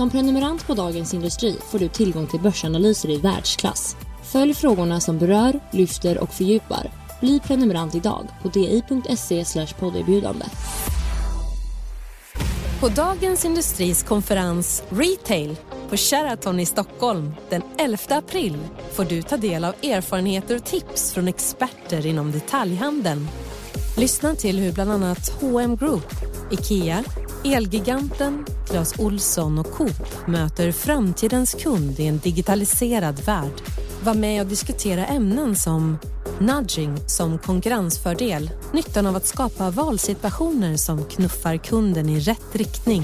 Som prenumerant på Dagens Industri får du tillgång till börsanalyser i världsklass. Följ frågorna som berör, lyfter och fördjupar. Bli prenumerant idag på di.se podderbjudande. På Dagens Industris konferens Retail på Sheraton i Stockholm den 11 april får du ta del av erfarenheter och tips från experter inom detaljhandeln. Lyssna till hur bland annat H&M Group, IKEA, Elgiganten, Clas Olsson och Coop möter framtidens kund i en digitaliserad värld. Var med och diskutera ämnen som nudging som konkurrensfördel, nyttan av att skapa valsituationer som knuffar kunden i rätt riktning,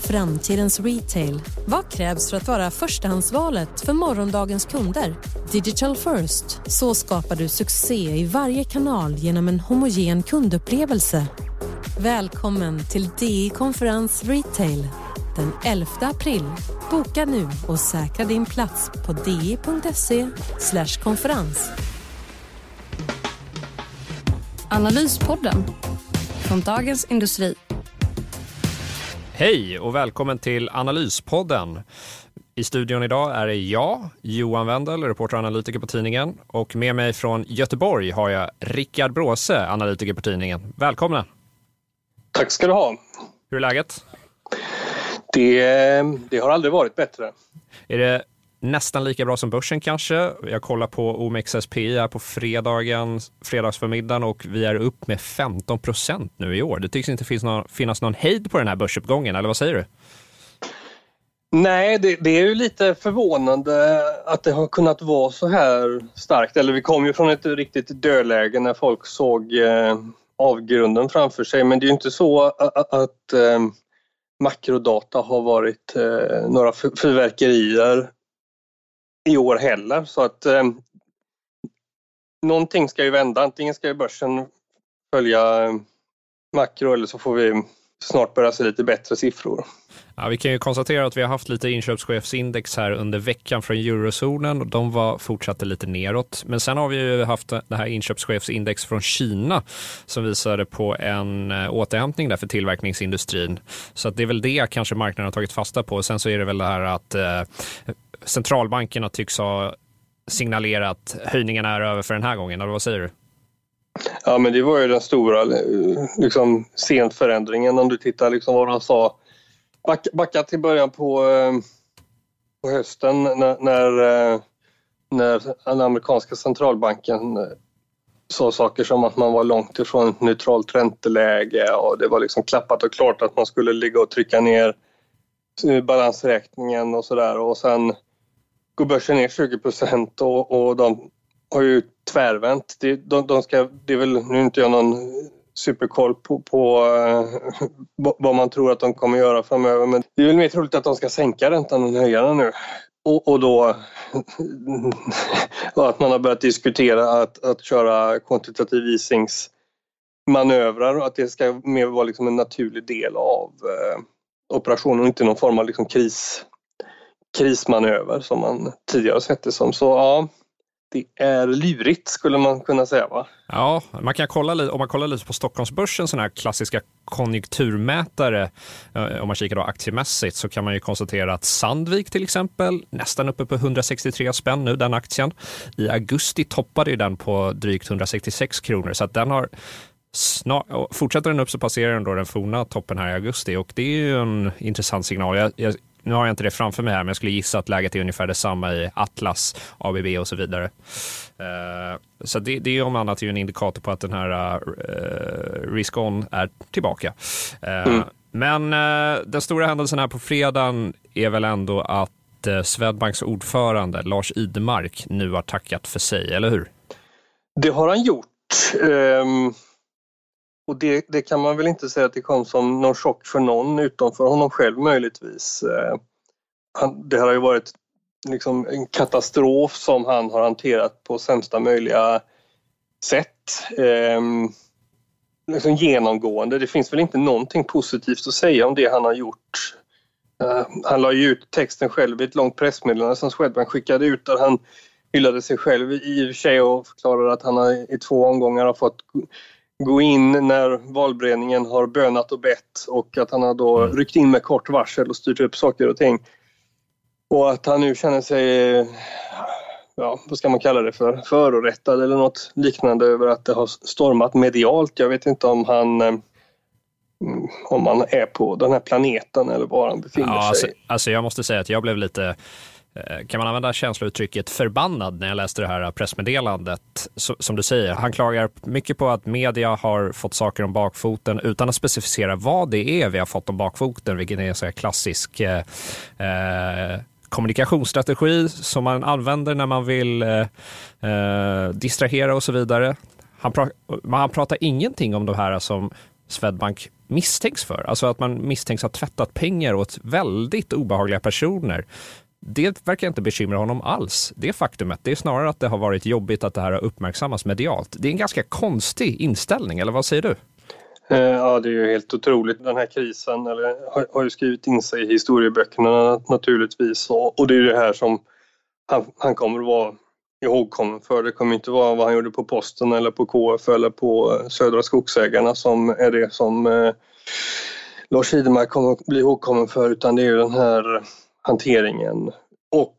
framtidens retail. Vad krävs för att vara förstahandsvalet för morgondagens kunder? Digital first. Så skapar du succé i varje kanal genom en homogen kundupplevelse. Välkommen till DI Konferens Retail den 11 april. Boka nu och säkra din plats på di.se konferens. Analyspodden från Dagens Industri. Hej och välkommen till Analyspodden. I studion idag är det jag, Johan Wendel, reporter och analytiker på tidningen. Och med mig från Göteborg har jag Rickard Bråse, analytiker på tidningen. Välkomna! Tack ska du ha. Hur är läget? Det, det har aldrig varit bättre. Är det nästan lika bra som börsen kanske? Jag kollar på OMXSPI här på fredagen, fredagsförmiddagen och vi är upp med 15 procent nu i år. Det tycks inte finnas någon, finnas någon hejd på den här börsuppgången, eller vad säger du? Nej, det, det, är ju lite förvånande att det har kunnat vara så här starkt. Eller vi kom ju från ett riktigt dödläge när folk såg eh, avgrunden framför sig. Men det är ju inte så att, att eh, makrodata har varit eh, några fyrverkerier i år heller. Så att eh, någonting ska ju vända. Antingen ska ju börsen följa eh, makro eller så får vi snart börja se lite bättre siffror. Ja, vi kan ju konstatera att vi har haft lite inköpschefsindex här under veckan från eurozonen och de var fortsatte lite neråt. Men sen har vi ju haft det här inköpschefsindex från Kina som visade på en eh, återhämtning där för tillverkningsindustrin. Så att det är väl det kanske marknaden har tagit fasta på. Sen så är det väl det här att eh, centralbankerna tycks ha signalerat höjningarna är över för den här gången. Eller vad säger du? Ja, men det var ju den stora eh, liksom, scenförändringen om du tittar liksom vad de sa. Back, backa till början på, eh, på hösten när, när, eh, när den amerikanska centralbanken eh, sa saker som att man var långt ifrån ett neutralt ränteläge och det var liksom klappat och klart att man skulle ligga och trycka ner eh, balansräkningen och sådär och sen går börsen ner 20 procent och, och de har ju tvärvänt. Det, de, de ska, det är väl, nu är inte jag någon superkoll på, på uh, vad man tror att de kommer göra framöver men det är väl mer troligt att de ska sänka räntan än höja den nu. Och, och då att man har börjat diskutera att, att köra kvantitativ easingsmanövrar och att det ska mer vara liksom en naturlig del av eh, operationen och inte någon form av liksom kris, krismanöver som man tidigare sett det som. Så ja, det är lurigt skulle man kunna säga va? Ja, man kan kolla om man kollar lite på Stockholmsbörsen, sådana här klassiska konjunkturmätare, eh, om man kikar då aktiemässigt, så kan man ju konstatera att Sandvik till exempel, nästan uppe på 163 spänn nu, den aktien. I augusti toppade ju den på drygt 166 kronor, så att den har Snar, fortsätter den upp så passerar den då den forna toppen här i augusti och det är ju en intressant signal. Jag, jag, nu har jag inte det framför mig här, men jag skulle gissa att läget är ungefär detsamma i Atlas, ABB och så vidare. Uh, så det, det är om annat ju en indikator på att den här uh, risk-on är tillbaka. Uh, mm. Men den stora händelsen här på fredagen är väl ändå att Swedbanks ordförande Lars Idemark nu har tackat för sig, eller hur? Det har han gjort. Um, och det, det, kan man väl inte säga att det kom som någon chock för någon utom för honom själv möjligtvis. Eh, han, det har ju varit liksom en katastrof som han har hanterat på sämsta möjliga sätt. Eh, liksom genomgående. Det finns väl inte någonting positivt att säga om det han har gjort. Uh, han la ju ut texten själv i ett långt pressmeddelande som Swedbank skickade ut där han hyllade sig själv i och för sig och förklarade att han har, i två omgångar har fått gå in när valberedningen har bönat och bett och att han har då mm. ryckt in med kort varsel och styrt upp saker och ting. Och att han nu känner sig, ja vad ska man kalla det för, förorättad eller något liknande över att det har stormat medialt. Jag vet inte om han eh, om han är på den här planeten eller var han befinner ja, sig. Alltså, alltså jag måste säga att jag blev lite Eh, kan man använda känslouttrycket förbannad när jag läste det här pressmeddelandet? Som du säger, han klagar mycket på att media har fått saker om bakfoten utan att specificera vad det är vi har fått om bakfoten, vilket är en så klassisk eh, eh, kommunikationsstrategi som man använder när man vill eh, eh, distrahera och så vidare. Han, pra han pratar ingenting om de här som Swedbank misstänks för, alltså att man misstänks ha tvättat pengar åt väldigt obehagliga personer det verkar inte bekymra honom alls, det faktumet. Det är snarare att det har varit jobbigt att det här har uppmärksammats medialt. Det är en ganska konstig inställning, eller vad säger du? Eh, ja, det är ju helt otroligt. Den här krisen eller, har, har ju skrivit in sig i historieböckerna naturligtvis och, det är det här som han, han kommer att vara ihågkommen för. Det kommer inte vara vad han gjorde på Posten eller på KF eller på eh, Södra Skogsägarna som är det som eh, Lars Idemark kommer att bli ihågkommen för utan det är ju den här hanteringen. Och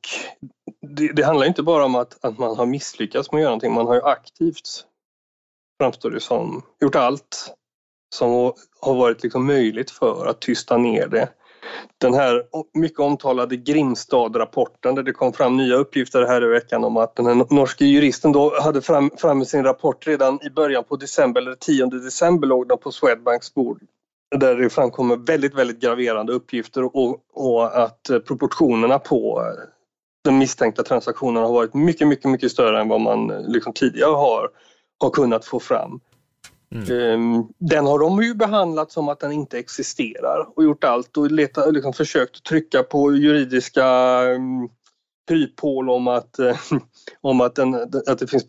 det, det, handlar inte bara om att, att man har misslyckats med att göra någonting, man har ju aktivt, framstår det som, gjort allt som har varit liksom möjligt för att tysta ner det. Den här mycket omtalade Grimstad-rapporten där det kom fram nya uppgifter här i veckan om att den här norske juristen då hade fram, fram sin rapport redan i början på december, eller 10 december låg den på Swedbanks bord där det framkommer väldigt, väldigt graverande uppgifter och, och att proportionerna på den misstänkta transaktionen har varit mycket, mycket, mycket större än vad man liksom tidigare har, har kunnat få fram. Mm. Ehm, den har de ju behandlat som att den inte existerar och gjort allt och leta, liksom försökt trycka på juridiska mm, kryphål om att, eh, om att, den, att det finns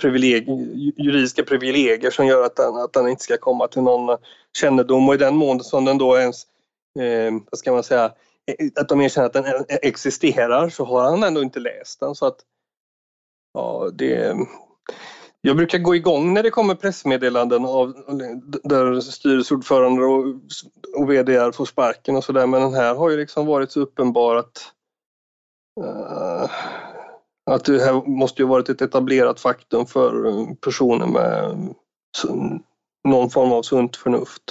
juridiska privilegier som gör att den, att den inte ska komma till någon kännedom. Och i den mån som den då ens, eh, vad ska man säga, eh, att de erkänner att den existerar så har han ändå inte läst den. Så att ja, det jag brukar gå igång när det kommer pressmeddelanden av, där styrelseordförande och, och VD får sparken och sådär. Men den här har ju liksom varit så uppenbar att Eh, att det här måste ju varit ett etablerat faktum för eh, personer med någon form av sunt förnuft.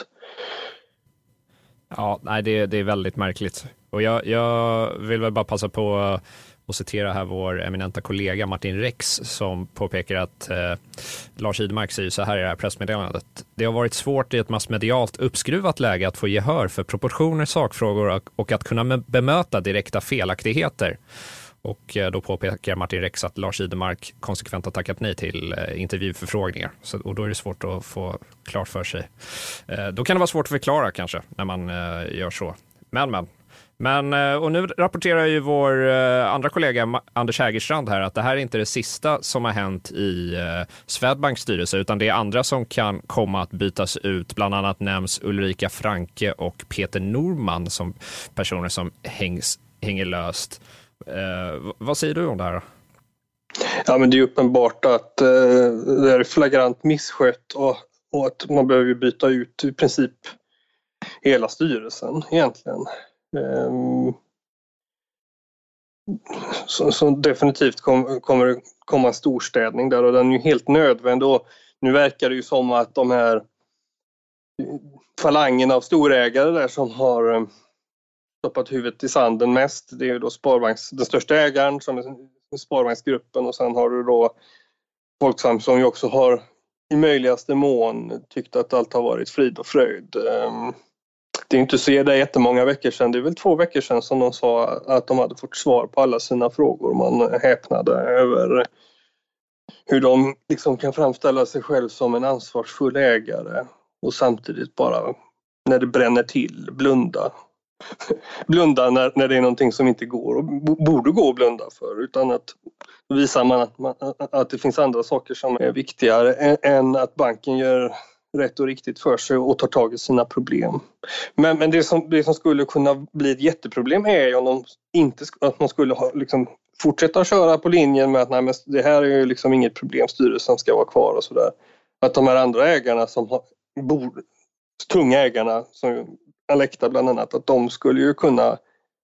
Ja, nej, det, det är väldigt märkligt. Och jag, jag vill väl bara passa på och citera här vår eminenta kollega Martin Rex som påpekar att eh, Lars Idmark säger så här i det här pressmeddelandet. Det har varit svårt i ett massmedialt uppskruvat läge att få gehör för proportioner, sakfrågor och att kunna bemöta direkta felaktigheter. Och eh, då påpekar Martin Rex att Lars Idemark konsekvent har tackat nej till eh, intervjuförfrågningar. Så, och då är det svårt att få klart för sig. Eh, då kan det vara svårt att förklara kanske när man eh, gör så. Men, men. Men, eh, och nu rapporterar ju vår eh, andra kollega Anders Hägerstrand här att det här är inte det sista som har hänt i eh, Swedbanks styrelse, utan det är andra som kan komma att bytas ut. Bland annat nämns Ulrika Franke och Peter Norman som personer som hängs, hänger löst. Eh, vad säger du om det här? Ja, men det är uppenbart att eh, det är flagrant misskött och, och att man behöver byta ut i princip hela styrelsen egentligen. Eh, så, så, definitivt kom, kommer det komma en storstädning där och den är ju helt nödvändig. Och nu verkar det ju som att de här eh, falangen av storägare där som har eh, stoppat huvudet i sanden mest. Det är ju då Sparbanks, den största ägaren som är Sparbanksgruppen och sen har du då Folksam som ju också har i möjligaste mån tyckt att allt har varit frid och fröjd. Ehm, det är inte så det är jättemånga veckor sedan, det är väl två veckor sedan som de sa att de hade fått svar på alla sina frågor. Man häpnade över hur de liksom kan framställa sig själv som en ansvarsfull ägare och samtidigt bara när det bränner till blunda. Blunda när, när det är någonting som inte går. Och borde gå att blunda för utan att då visar man att, man att det finns andra saker som är viktigare än att banken gör rätt och riktigt för sig och tar tag i sina problem. Men, men det, som, det som skulle kunna bli ett jätteproblem är ju om de inte, att man skulle ha, liksom, fortsätta köra på linjen med att nej, men det här är ju liksom inget problem, styrelsen ska vara kvar och sådär. Att de här andra ägarna som har, bor, tunga ägarna, som Alecta bland annat, att de skulle ju kunna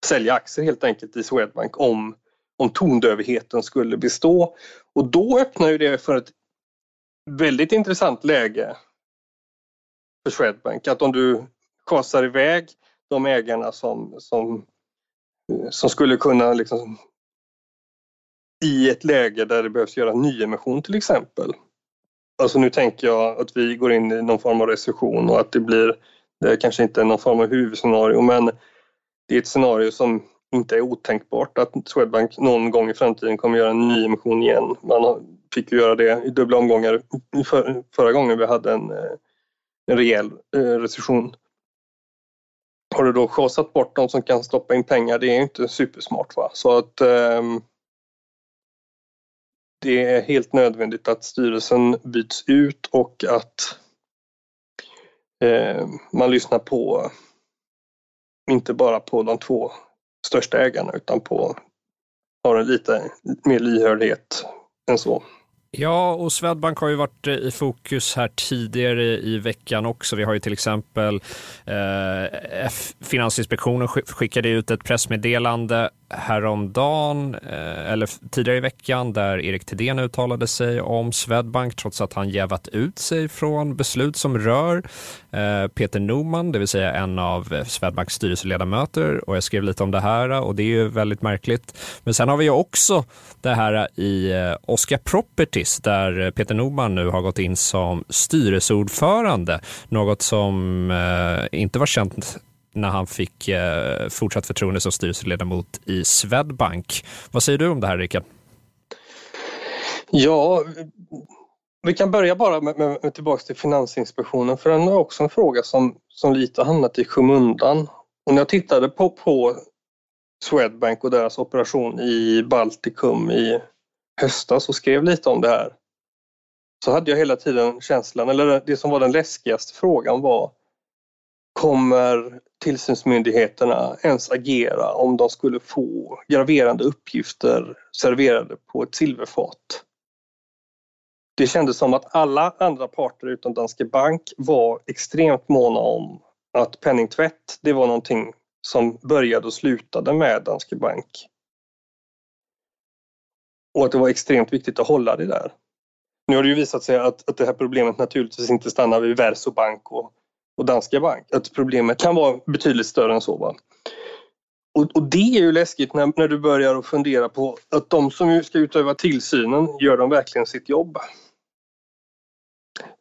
sälja aktier helt enkelt i Swedbank om, om tondövheten skulle bestå. Och då öppnar ju det för ett väldigt intressant läge för Swedbank. Att om du kasar iväg de ägarna som, som, eh, som skulle kunna liksom, i ett läge där det behövs göra nyemission till exempel. Alltså nu tänker jag att vi går in i någon form av recession och att det blir, det är kanske inte är någon form av huvudscenario men det är ett scenario som inte är otänkbart att Swedbank någon gång i framtiden kommer göra en nyemission igen. Man fick ju göra det i dubbla omgångar förra gången vi hade en, eh, en rejäl eh, recession. Har du då schasat bort de som kan stoppa in pengar, det är inte supersmart. Va? Så att um, det är helt nödvändigt att styrelsen byts ut och att um, man lyssnar på, inte bara på de två största ägarna utan på, har en lite mer lyhördhet än så. Ja, och Swedbank har ju varit eh, i fokus här tidigare i veckan också. Vi har ju till exempel eh, Finansinspektionen skickade ut ett pressmeddelande häromdagen, eh, eller tidigare i veckan, där Erik Thedéen uttalade sig om Swedbank trots att han jävat ut sig från beslut som rör eh, Peter Norman, det vill säga en av eh, Swedbanks styrelseledamöter. Och jag skrev lite om det här och det är ju väldigt märkligt. Men sen har vi ju också det här i Oscar Properties där Peter Norman nu har gått in som styrelseordförande, något som inte var känt när han fick eh, fortsatt förtroende som styrelseledamot i Swedbank. Vad säger du om det här, Rickard? Ja, vi kan börja bara med, med, med tillbaka till Finansinspektionen för den är också en fråga som, som lite hamnat i skymundan. Och när jag tittade på, på Swedbank och deras operation i Baltikum i höstas och skrev lite om det här så hade jag hela tiden känslan, eller det som var den läskigaste frågan var kommer tillsynsmyndigheterna ens agera om de skulle få graverande uppgifter serverade på ett silverfat? Det kändes som att alla andra parter utom Danske Bank var extremt måna om att penningtvätt, det var någonting som började och slutade med Danske Bank. Och att det var extremt viktigt att hålla det där. Nu har det ju visat sig att, att det här problemet naturligtvis inte stannar vid Versobank och och Danske Bank. Att problemet kan vara betydligt större än så. Va? Och, och, det är ju läskigt när, när du börjar att fundera på att de som ska utöva tillsynen, gör de verkligen sitt jobb?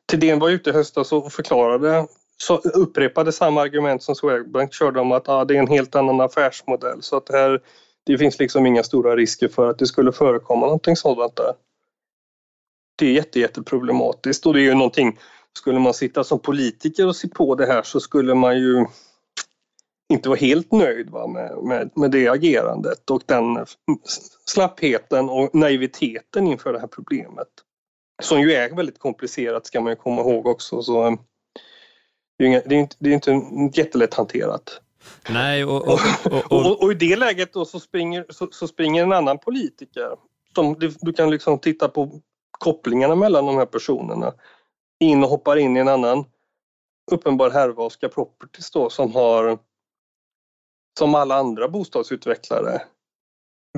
Thedéen var ute i höstas och förklarade, så upprepade samma argument som Swedbank körde om att ah, det är en helt annan affärsmodell så att det, här, det finns liksom inga stora risker för att det skulle förekomma någonting sådant där. Det är jätte, jätteproblematiskt och det är ju någonting skulle man sitta som politiker och se på det här så skulle man ju inte vara helt nöjd va, med, med, med det agerandet och den slappheten och naiviteten inför det här problemet. Som ju är väldigt komplicerat ska man ju komma ihåg också. Så eh, det, är inga, det, är inte, det är inte jättelätt hanterat. Nej, och, och, och, och, och i det läget då så springer, så, så springer en annan politiker. Som, du, du kan liksom titta på kopplingarna mellan de här personerna in och hoppar in i en annan uppenbar härva, Oscar Properties då, som har som alla andra bostadsutvecklare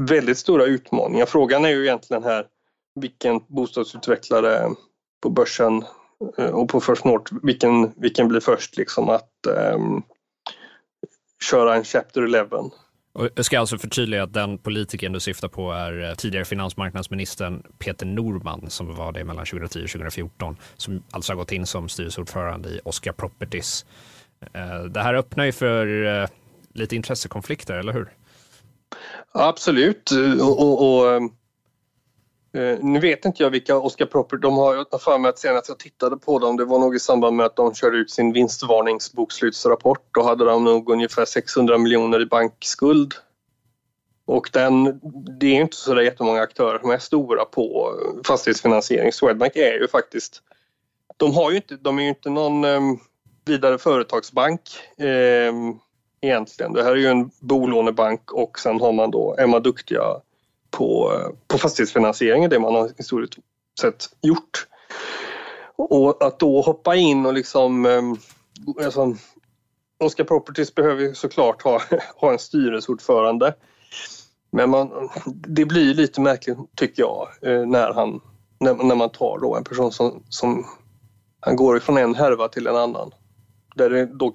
väldigt stora utmaningar. Frågan är ju egentligen här vilken bostadsutvecklare på börsen eh, och på First North, vilken, vilken blir först liksom att um, köra en Chapter 11 och jag ska alltså förtydliga att den politikern du syftar på är eh, tidigare finansmarknadsministern Peter Norman som var det mellan 2010 och 2014 som alltså har gått in som styrelseordförande i Oscar Properties. Eh, det här öppnar ju för eh, lite intressekonflikter, eller hur? Absolut. Och, och, och Eh, nu vet inte jag vilka Oscar Property, de har jag för mig att senast jag tittade på dem, det var nog i samband med att de körde ut sin vinstvarningsbokslutsrapport. Då hade de nog ungefär 600 miljoner i bankskuld. Och den, det är inte så där jättemånga aktörer som är stora på fastighetsfinansiering. Swedbank är ju faktiskt, de, har ju inte, de är ju inte någon um, vidare företagsbank um, egentligen. Det här är ju en bolånebank och sen har man då, är man duktiga på, på fastighetsfinansiering, det man har historiskt sett gjort. Och att då hoppa in och liksom... Ehm, alltså, Oscar Properties behöver ju såklart ha, ha en styrelseordförande. Men man, det blir lite märkligt tycker jag eh, när, han, när, när man tar då en person som, som han går ifrån en härva till en annan. Där det då...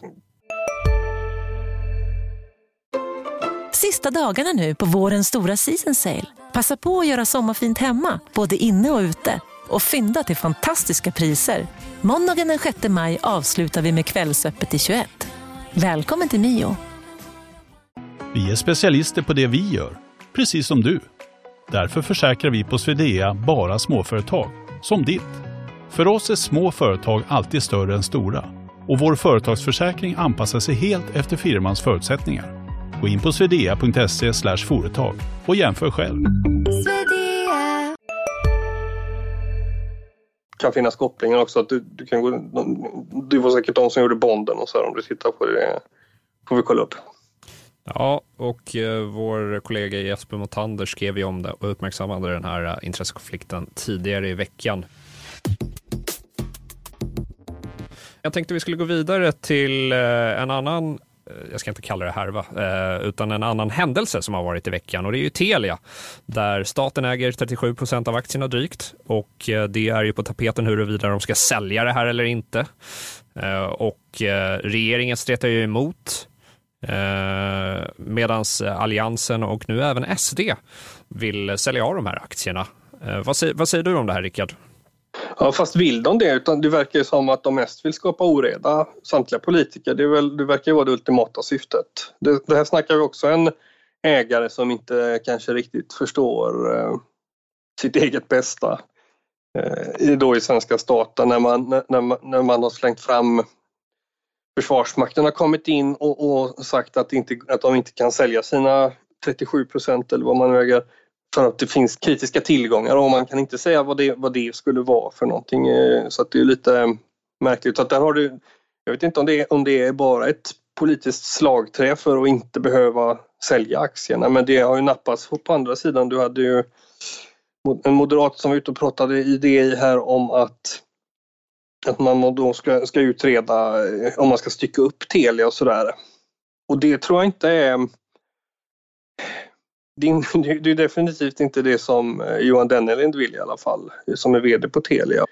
Sista dagarna nu på vårens stora season sale. Passa på att göra sommarfint hemma, både inne och ute. Och fynda till fantastiska priser. Måndagen den 6 maj avslutar vi med Kvällsöppet i 21. Välkommen till Mio. Vi är specialister på det vi gör, precis som du. Därför försäkrar vi på Swedea bara småföretag, som ditt. För oss är små företag alltid större än stora och vår företagsförsäkring anpassar sig helt efter firmans förutsättningar. Gå in på swedea.se företag och jämför själv. Det kan finnas kopplingar också. Att du, du kan gå, det var säkert de som gjorde Bonden och så här, om du tittar på det. får vi kolla upp. Ja, och eh, vår kollega Jesper Motander skrev ju om det och uppmärksammade den här eh, intressekonflikten tidigare i veckan. Jag tänkte vi skulle gå vidare till eh, en annan jag ska inte kalla det härva, eh, utan en annan händelse som har varit i veckan och det är ju Telia där staten äger 37 procent av aktierna drygt och eh, det är ju på tapeten huruvida de ska sälja det här eller inte. Eh, och regeringen stretar ju emot medans Medan Alliansen och nu även SD vill sälja av de här aktierna. Vad, säger, vad säger du om det här Rickard? Ja, fast vill de det? Utan det verkar ju som att de mest vill skapa oreda, samtliga politiker. Det, är väl, det verkar ju vara det ultimata syftet. Det, det här snackar vi också en ägare som inte kanske riktigt förstår eh, sitt eget bästa eh, då i svenska staten när man, när, man, när man har slängt fram Försvarsmakten har kommit in och, och sagt att, inte, att de inte kan sälja sina 37 procent eller vad man nu äger för att det finns kritiska tillgångar och man kan inte säga vad det, vad det skulle vara för någonting. Eh, så att det är lite eh, märkligt. Så att där har du, jag vet inte om det, om det är bara ett politiskt slagträ för att inte behöva sälja aktierna men det har ju nappats på andra sidan. Du hade ju en moderat som var ute och pratade i DI här om att att man då ska, ska utreda eh, om man ska stycka upp Telia och sådär. Och det tror jag inte är... Det är, definitivt inte det som eh, Johan Dennelind vill i alla fall, som är VD på Telia.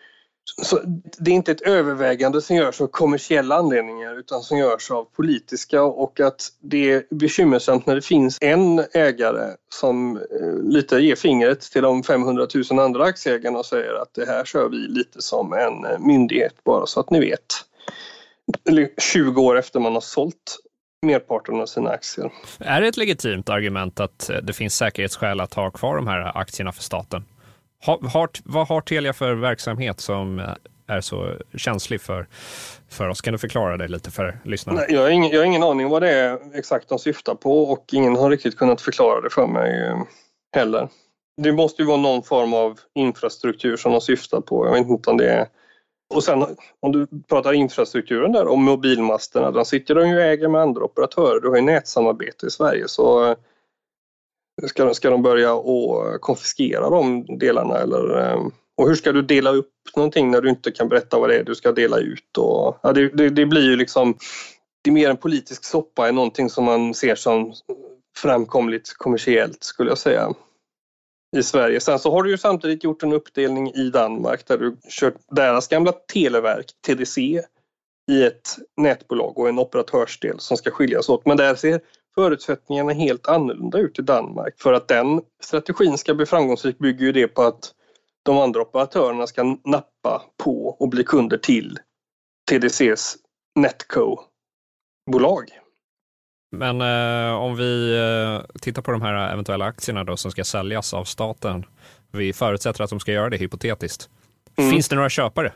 Så det är inte ett övervägande som görs av kommersiella anledningar utan som görs av politiska och att det är bekymmersamt när det finns en ägare som eh, lite ger fingret till de 500 000 andra aktieägarna och säger att det här kör vi lite som en eh, myndighet bara så att ni vet. 20 år efter man har sålt merparten av sina aktier. Är det ett legitimt argument att det finns säkerhetsskäl att ha kvar de här aktierna för staten? Har, har, vad har Telia för verksamhet som är så känslig för, för oss? Kan du förklara det lite för lyssnarna? Nej, jag, har ingen, jag har ingen aning vad det är exakt de syftar på och ingen har riktigt kunnat förklara det för mig eh, heller. Det måste ju vara någon form av infrastruktur som de syftar på. Jag vet inte om det är... Och sen om du pratar infrastrukturen där och mobilmasterna, de sitter de ju och äger med andra operatörer. Du har ju nätsamarbete i Sverige så eh, Ska, ska de börja och konfiskera de delarna eller eh, och hur ska du dela upp någonting när du inte kan berätta vad det är du ska dela ut? Och, ja, det, det, det blir ju liksom det är mer en politisk soppa än någonting som man ser som framkomligt kommersiellt skulle jag säga i Sverige. Sen så har du ju samtidigt gjort en uppdelning i Danmark där du kört deras gamla televerk, TDC, i ett nätbolag och en operatörsdel som ska skiljas åt. Men där ser förutsättningarna helt annorlunda ut i Danmark. För att den strategin ska bli framgångsrik bygger ju det på att de andra operatörerna ska nappa på och bli kunder till TDCs Netco-bolag. Men eh, om vi eh, tittar på de här eventuella aktierna då som ska säljas av staten. Vi förutsätter att de ska göra det hypotetiskt. Mm. Finns det några köpare?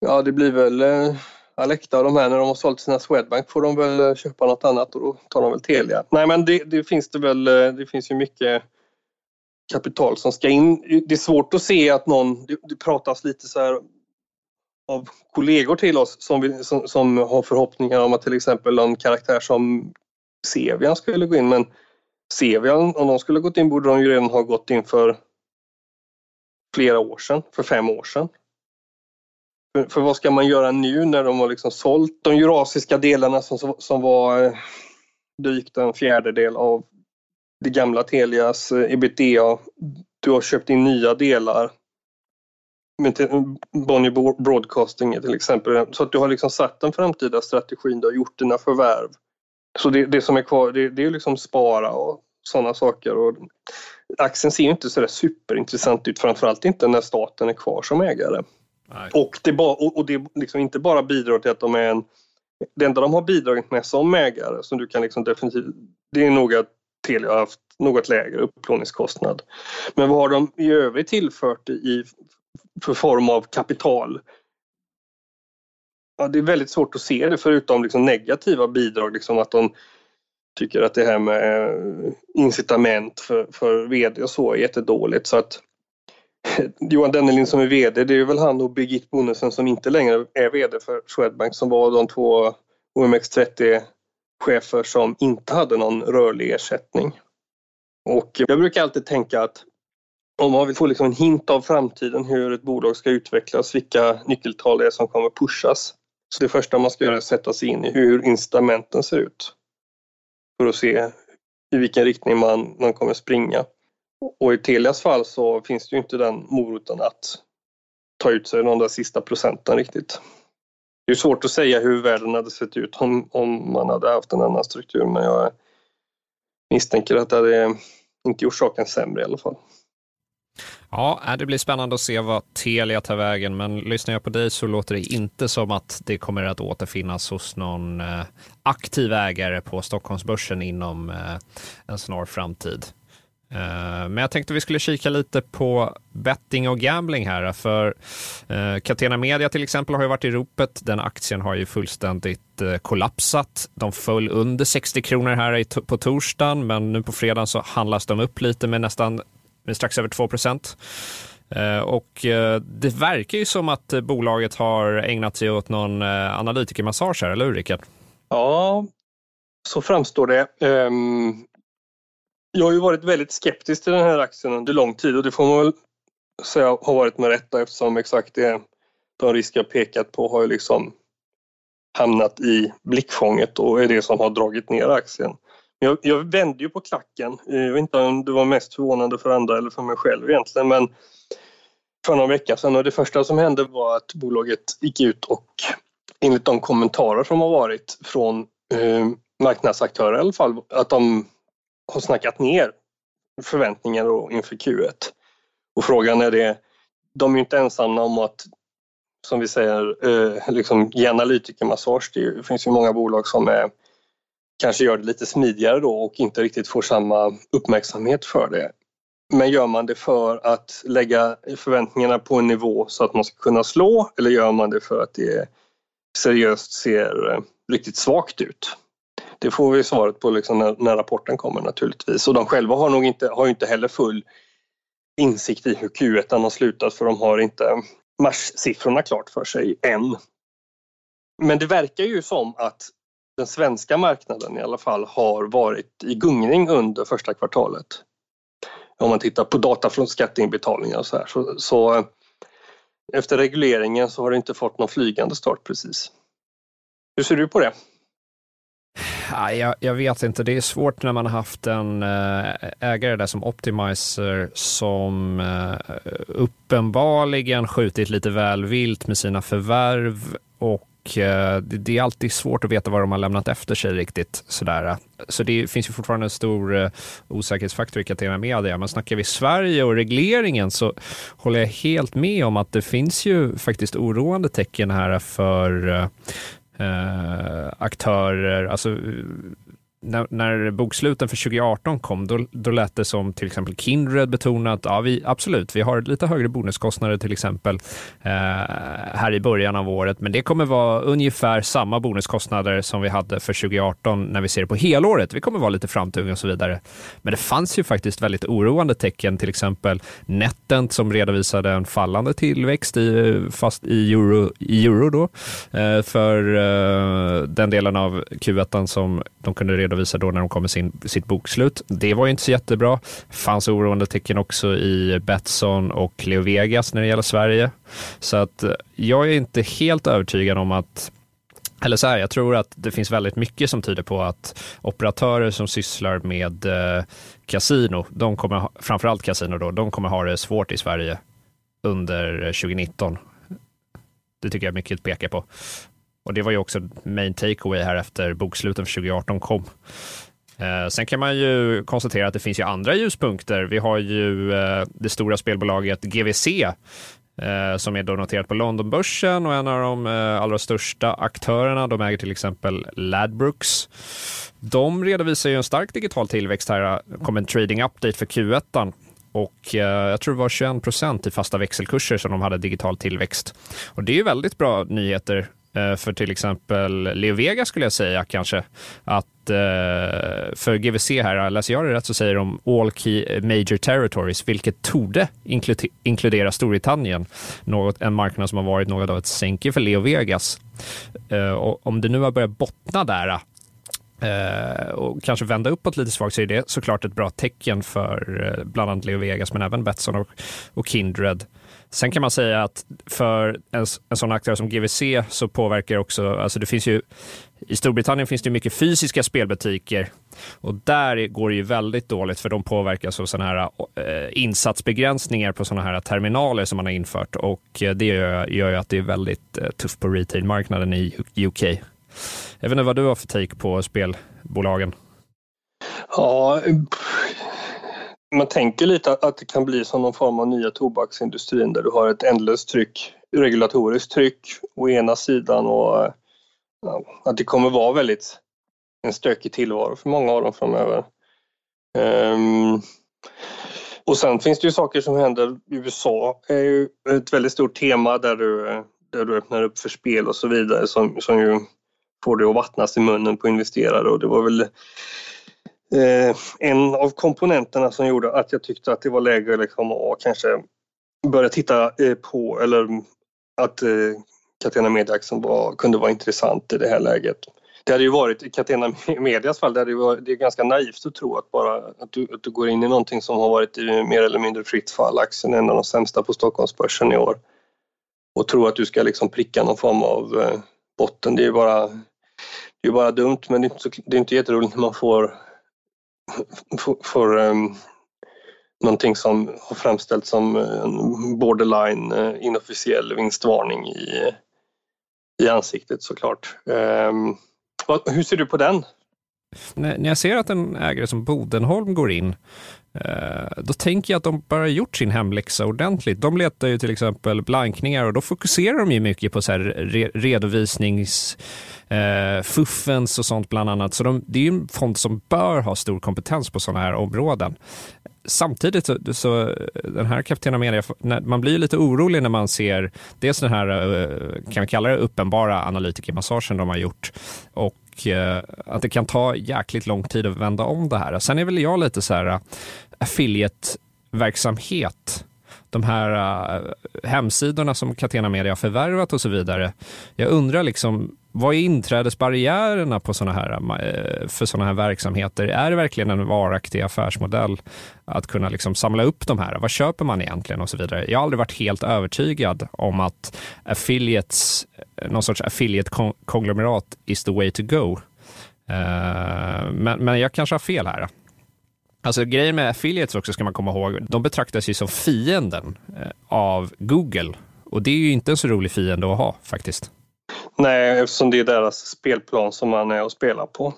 Ja, det blir väl eh, Alecta och de här när de har sålt sina Swedbank får de väl eh, köpa något annat och då tar de väl Telia. Nej, men det, det finns det väl. Eh, det finns ju mycket kapital som ska in. Det är svårt att se att någon, det, det pratas lite så här av kollegor till oss som, vill, som, som, har förhoppningar om att till exempel en karaktär som Sevian skulle gå in men Sevian, om de skulle gått in borde de ju redan ha gått in för flera år sedan, för fem år sedan. För, för vad ska man göra nu när de har liksom sålt de jurasiska delarna som, som var eh, drygt en fjärdedel av det gamla Telias eh, ebitda. Du har köpt in nya delar. Bonnier Broadcasting till exempel. Så att du har liksom satt den framtida strategin, du har gjort dina förvärv. Så det, det som är kvar det, det är liksom spara och sådana saker. Och aktien ser ju inte så superintressant ut, framförallt inte när staten är kvar som ägare. Nej. Och det, ba, och, och det liksom inte bara bidrar till att de är en... Det enda de har bidragit med som ägare, som du kan liksom definitivt... Det är nog att Telia har haft något lägre upplåningskostnad. Men vad har de i övrigt tillfört i för form av kapital? Ja, det är väldigt svårt att se det förutom liksom negativa bidrag, liksom att de tycker att det här med eh, incitament för, för vd och så är jättedåligt. Så att Johan Dennelin som är VD, det är väl han och Birgit Bonnesen som inte längre är VD för Swedbank som var de två OMX30 chefer som inte hade någon rörlig ersättning. Och jag brukar alltid tänka att om man vill få liksom en hint av framtiden, hur ett bolag ska utvecklas, vilka nyckeltal det är som kommer pushas. Så det första man ska göra är att sätta sig in i hur incitamenten ser ut. För att se i vilken riktning man, man kommer springa. Och i Telias fall så finns det ju inte den moroten att ta ut sig de där sista procenten riktigt. Det är svårt att säga hur världen hade sett ut om, om man hade haft en annan struktur men jag misstänker att det hade inte gjort saken sämre i alla fall. Ja, äh, det blir spännande att se vad Telia tar vägen, men lyssnar jag på dig så låter det inte som att det kommer att återfinnas hos någon äh, aktiv ägare på Stockholmsbörsen inom äh, en snar framtid. Men jag tänkte vi skulle kika lite på betting och gambling här. För Catena Media till exempel har ju varit i ropet. Den aktien har ju fullständigt kollapsat. De föll under 60 kronor här på torsdagen, men nu på fredagen så handlas de upp lite med nästan med strax över 2 procent. Eh, och eh, det verkar ju som att bolaget har ägnat sig åt någon eh, analytikermassage här, eller hur Rickard? Ja, så framstår det. Ehm, jag har ju varit väldigt skeptisk till den här aktien under lång tid och det får man väl säga har varit med rätta eftersom exakt det de risker jag pekat på har ju liksom hamnat i blickfånget och är det som har dragit ner aktien. Jag, jag vände ju på klacken. Jag vet inte om det var mest förvånande för andra eller för mig själv egentligen men för någon vecka sedan och det första som hände var att bolaget gick ut och enligt de kommentarer som har varit från eh, marknadsaktörer i alla fall att de har snackat ner förväntningar då inför Q1. Och frågan är det, de är ju inte ensamma om att, som vi säger, eh, liksom ge analytikermassage. Det finns ju många bolag som är, kanske gör det lite smidigare då och inte riktigt får samma uppmärksamhet för det. Men gör man det för att lägga förväntningarna på en nivå så att man ska kunna slå eller gör man det för att det seriöst ser eh, riktigt svagt ut? Det får vi svaret på liksom när, när, rapporten kommer naturligtvis. Och de själva har nog inte, har inte heller full insikt i hur Q1 har slutat för de har inte marssiffrorna klart för sig än. Men det verkar ju som att den svenska marknaden i alla fall har varit i gungning under första kvartalet. Om man tittar på data från skatteinbetalningar och så här. Så, så eh, efter regleringen så har det inte fått någon flygande start precis. Hur ser du på det? Ah, jag, jag, vet inte, det är svårt när man har haft en eh, ägare där som Optimizer som eh, uppenbarligen skjutit lite väl vilt med sina förvärv och eh, det är alltid svårt att veta vad de har lämnat efter sig riktigt. Sådär. Så det finns ju fortfarande en stor eh, osäkerhetsfaktor i Catena Media. Men snackar vi Sverige och regleringen så håller jag helt med om att det finns ju faktiskt oroande tecken här för eh, eh aktörer, alltså när, när boksluten för 2018 kom, då, då lät det som till exempel Kindred betonat, ja vi, absolut, vi har lite högre bonuskostnader till exempel eh, här i början av året, men det kommer vara ungefär samma bonuskostnader som vi hade för 2018 när vi ser det på helåret. Vi kommer vara lite framtunga och så vidare. Men det fanns ju faktiskt väldigt oroande tecken, till exempel Netent som redovisade en fallande tillväxt i, fast i euro, i euro då, eh, för eh, den delen av Q1 som de kunde redovisa då när de kommer sin, sitt bokslut. Det var ju inte så jättebra. Fanns oroande tecken också i Betsson och Leo Vegas när det gäller Sverige. Så att eh, jag är inte helt övertygad om att eller så här, jag tror att det finns väldigt mycket som tyder på att operatörer som sysslar med eh, kasino, de kommer, framförallt kasino då, de kommer ha det svårt i Sverige under eh, 2019. Det tycker jag mycket pekar på. Och det var ju också main takeaway här efter boksluten för 2018 kom. Eh, sen kan man ju konstatera att det finns ju andra ljuspunkter. Vi har ju eh, det stora spelbolaget GVC eh, som är då noterat på Londonbörsen och en av de eh, allra största aktörerna. De äger till exempel Ladbrokes. De redovisar ju en stark digital tillväxt här. Det kom en trading update för Q1 och eh, jag tror det var 21 procent i fasta växelkurser som de hade digital tillväxt. Och det är ju väldigt bra nyheter Eh, för till exempel Leo Vega skulle jag säga kanske. Att eh, för GVC här, eh, läser jag det rätt så säger de all key eh, major territories, vilket torde inkludera Storbritannien. Något, en marknad som har varit något av ett sänke för Leo Vegas. Eh, och om det nu har börjat bottna där och kanske vända uppåt lite svagt så är det såklart ett bra tecken för bland annat Leo Vegas men även Betsson och, och Kindred. Sen kan man säga att för en, en sån aktör som GVC så påverkar också, alltså det finns ju, i Storbritannien finns det mycket fysiska spelbutiker och där går det ju väldigt dåligt för de påverkas av sådana här eh, insatsbegränsningar på sådana här terminaler som man har infört och eh, det gör, gör ju att det är väldigt eh, tufft på retailmarknaden i UK. Jag vet inte vad du har för take på spelbolagen? Ja, man tänker lite att det kan bli som någon form av nya tobaksindustrin där du har ett ändlöst tryck, regulatoriskt tryck å ena sidan och ja, att det kommer vara väldigt en stökig tillvaro för många av dem framöver. Um, och sen finns det ju saker som händer. USA är ju ett väldigt stort tema där du, där du öppnar upp för spel och så vidare som, som ju får det att vattnas i munnen på investerare och det var väl eh, en av komponenterna som gjorde att jag tyckte att det var läge liksom att kanske börja titta eh, på eller att eh, Catena Media-aktien kunde vara intressant i det här läget. Det hade ju varit, i Catena Medias fall, det, hade varit, det är ganska naivt att tro att bara att du, att du går in i någonting som har varit i mer eller mindre fritt fall. Aktien är en av de sämsta på Stockholmsbörsen i år. Och tro att du ska liksom pricka någon form av eh, botten, det är ju bara, det är bara dumt men det är, inte så, det är inte jätteroligt när man får för, um, någonting som har framställts som en borderline eh, inofficiell vinstvarning i, i ansiktet såklart. Um, hur ser du på den? När jag ser att en ägare som Bodenholm går in, eh, då tänker jag att de bara gjort sin hemläxa ordentligt. De letar ju till exempel blankningar och då fokuserar de ju mycket på så här redovisnings eh, fuffens och sånt bland annat. Så de, det är ju en fond som bör ha stor kompetens på sådana här områden. Samtidigt så, så den här Capitena Media, man blir lite orolig när man ser dels den här, eh, kan vi kalla det uppenbara analytikermassagen de har gjort och eh, att det kan ta jäkligt lång tid att vända om det här. Sen är väl jag lite så här eh, affiliate-verksamhet de här uh, hemsidorna som Catena Media har förvärvat och så vidare. Jag undrar liksom, vad är inträdesbarriärerna på såna här, uh, för sådana här verksamheter? Är det verkligen en varaktig affärsmodell att kunna liksom samla upp de här? Vad köper man egentligen och så vidare? Jag har aldrig varit helt övertygad om att affiliates, någon sorts affiliate-konglomerat is the way to go. Uh, men, men jag kanske har fel här. Alltså grejen med affiliates också ska man komma ihåg, de betraktas ju som fienden eh, av Google och det är ju inte en så rolig fiende att ha faktiskt. Nej, eftersom det är deras spelplan som man är och spelar på.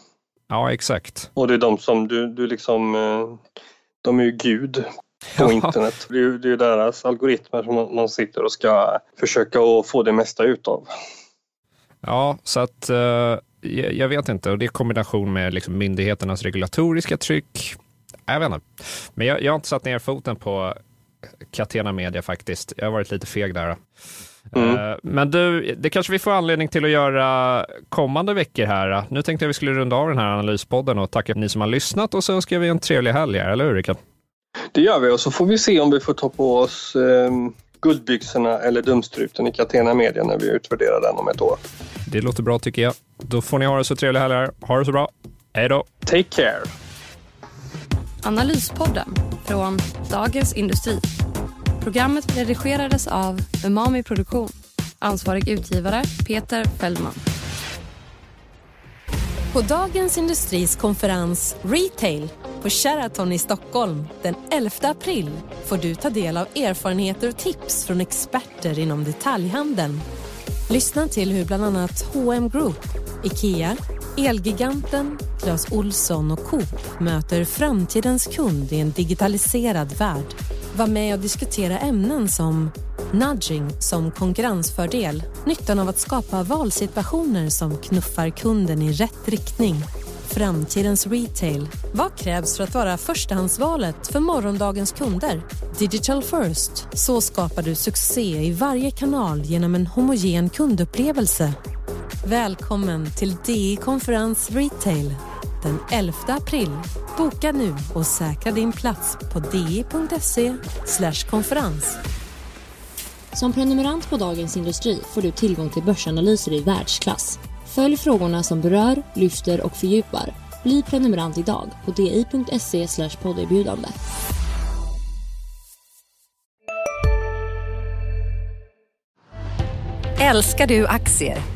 Ja, exakt. Och det är de som du, du liksom, eh, de är ju gud på ja. internet. Det är ju det är deras algoritmer som man sitter och ska försöka att få det mesta utav. Ja, så att uh jag, jag vet inte. Och det är i kombination med liksom myndigheternas regulatoriska tryck. Jag vet inte. Men jag, jag har inte satt ner foten på Catena Media faktiskt. Jag har varit lite feg där. Mm. Eh, men du, det kanske vi får anledning till att göra kommande veckor här. Nu tänkte jag vi skulle runda av den här analyspodden och tacka ni som har lyssnat och så önskar vi en trevlig helg eller hur Rickard? Det gör vi och så får vi se om vi får ta på oss eh, guldbyxorna eller dumstruten i Catena Media när vi utvärderar den om ett år. Det låter bra tycker jag. Då får ni ha det så trevlig helg här. Ha det så bra. Hej då! Take care! Analyspodden från Dagens Industri. Programmet redigerades av Umami Produktion. Ansvarig utgivare Peter Fellman. På Dagens Industris konferens Retail på Sheraton i Stockholm den 11 april får du ta del av erfarenheter och tips från experter inom detaljhandeln. Lyssna till hur bland annat H&M Group, IKEA, Elgiganten, Clas Olsson och Coop möter framtidens kund i en digitaliserad värld. Var med och diskutera ämnen som nudging som konkurrensfördel, nyttan av att skapa valsituationer som knuffar kunden i rätt riktning, framtidens retail. Vad krävs för att vara förstahandsvalet för morgondagens kunder? Digital first. Så skapar du succé i varje kanal genom en homogen kundupplevelse. Välkommen till DI Konferens Retail den 11 april. Boka nu och säkra din plats på di.se konferens. Som prenumerant på Dagens Industri får du tillgång till börsanalyser i världsklass. Följ frågorna som berör, lyfter och fördjupar. Bli prenumerant idag på di.se podderbjudande. Älskar du aktier?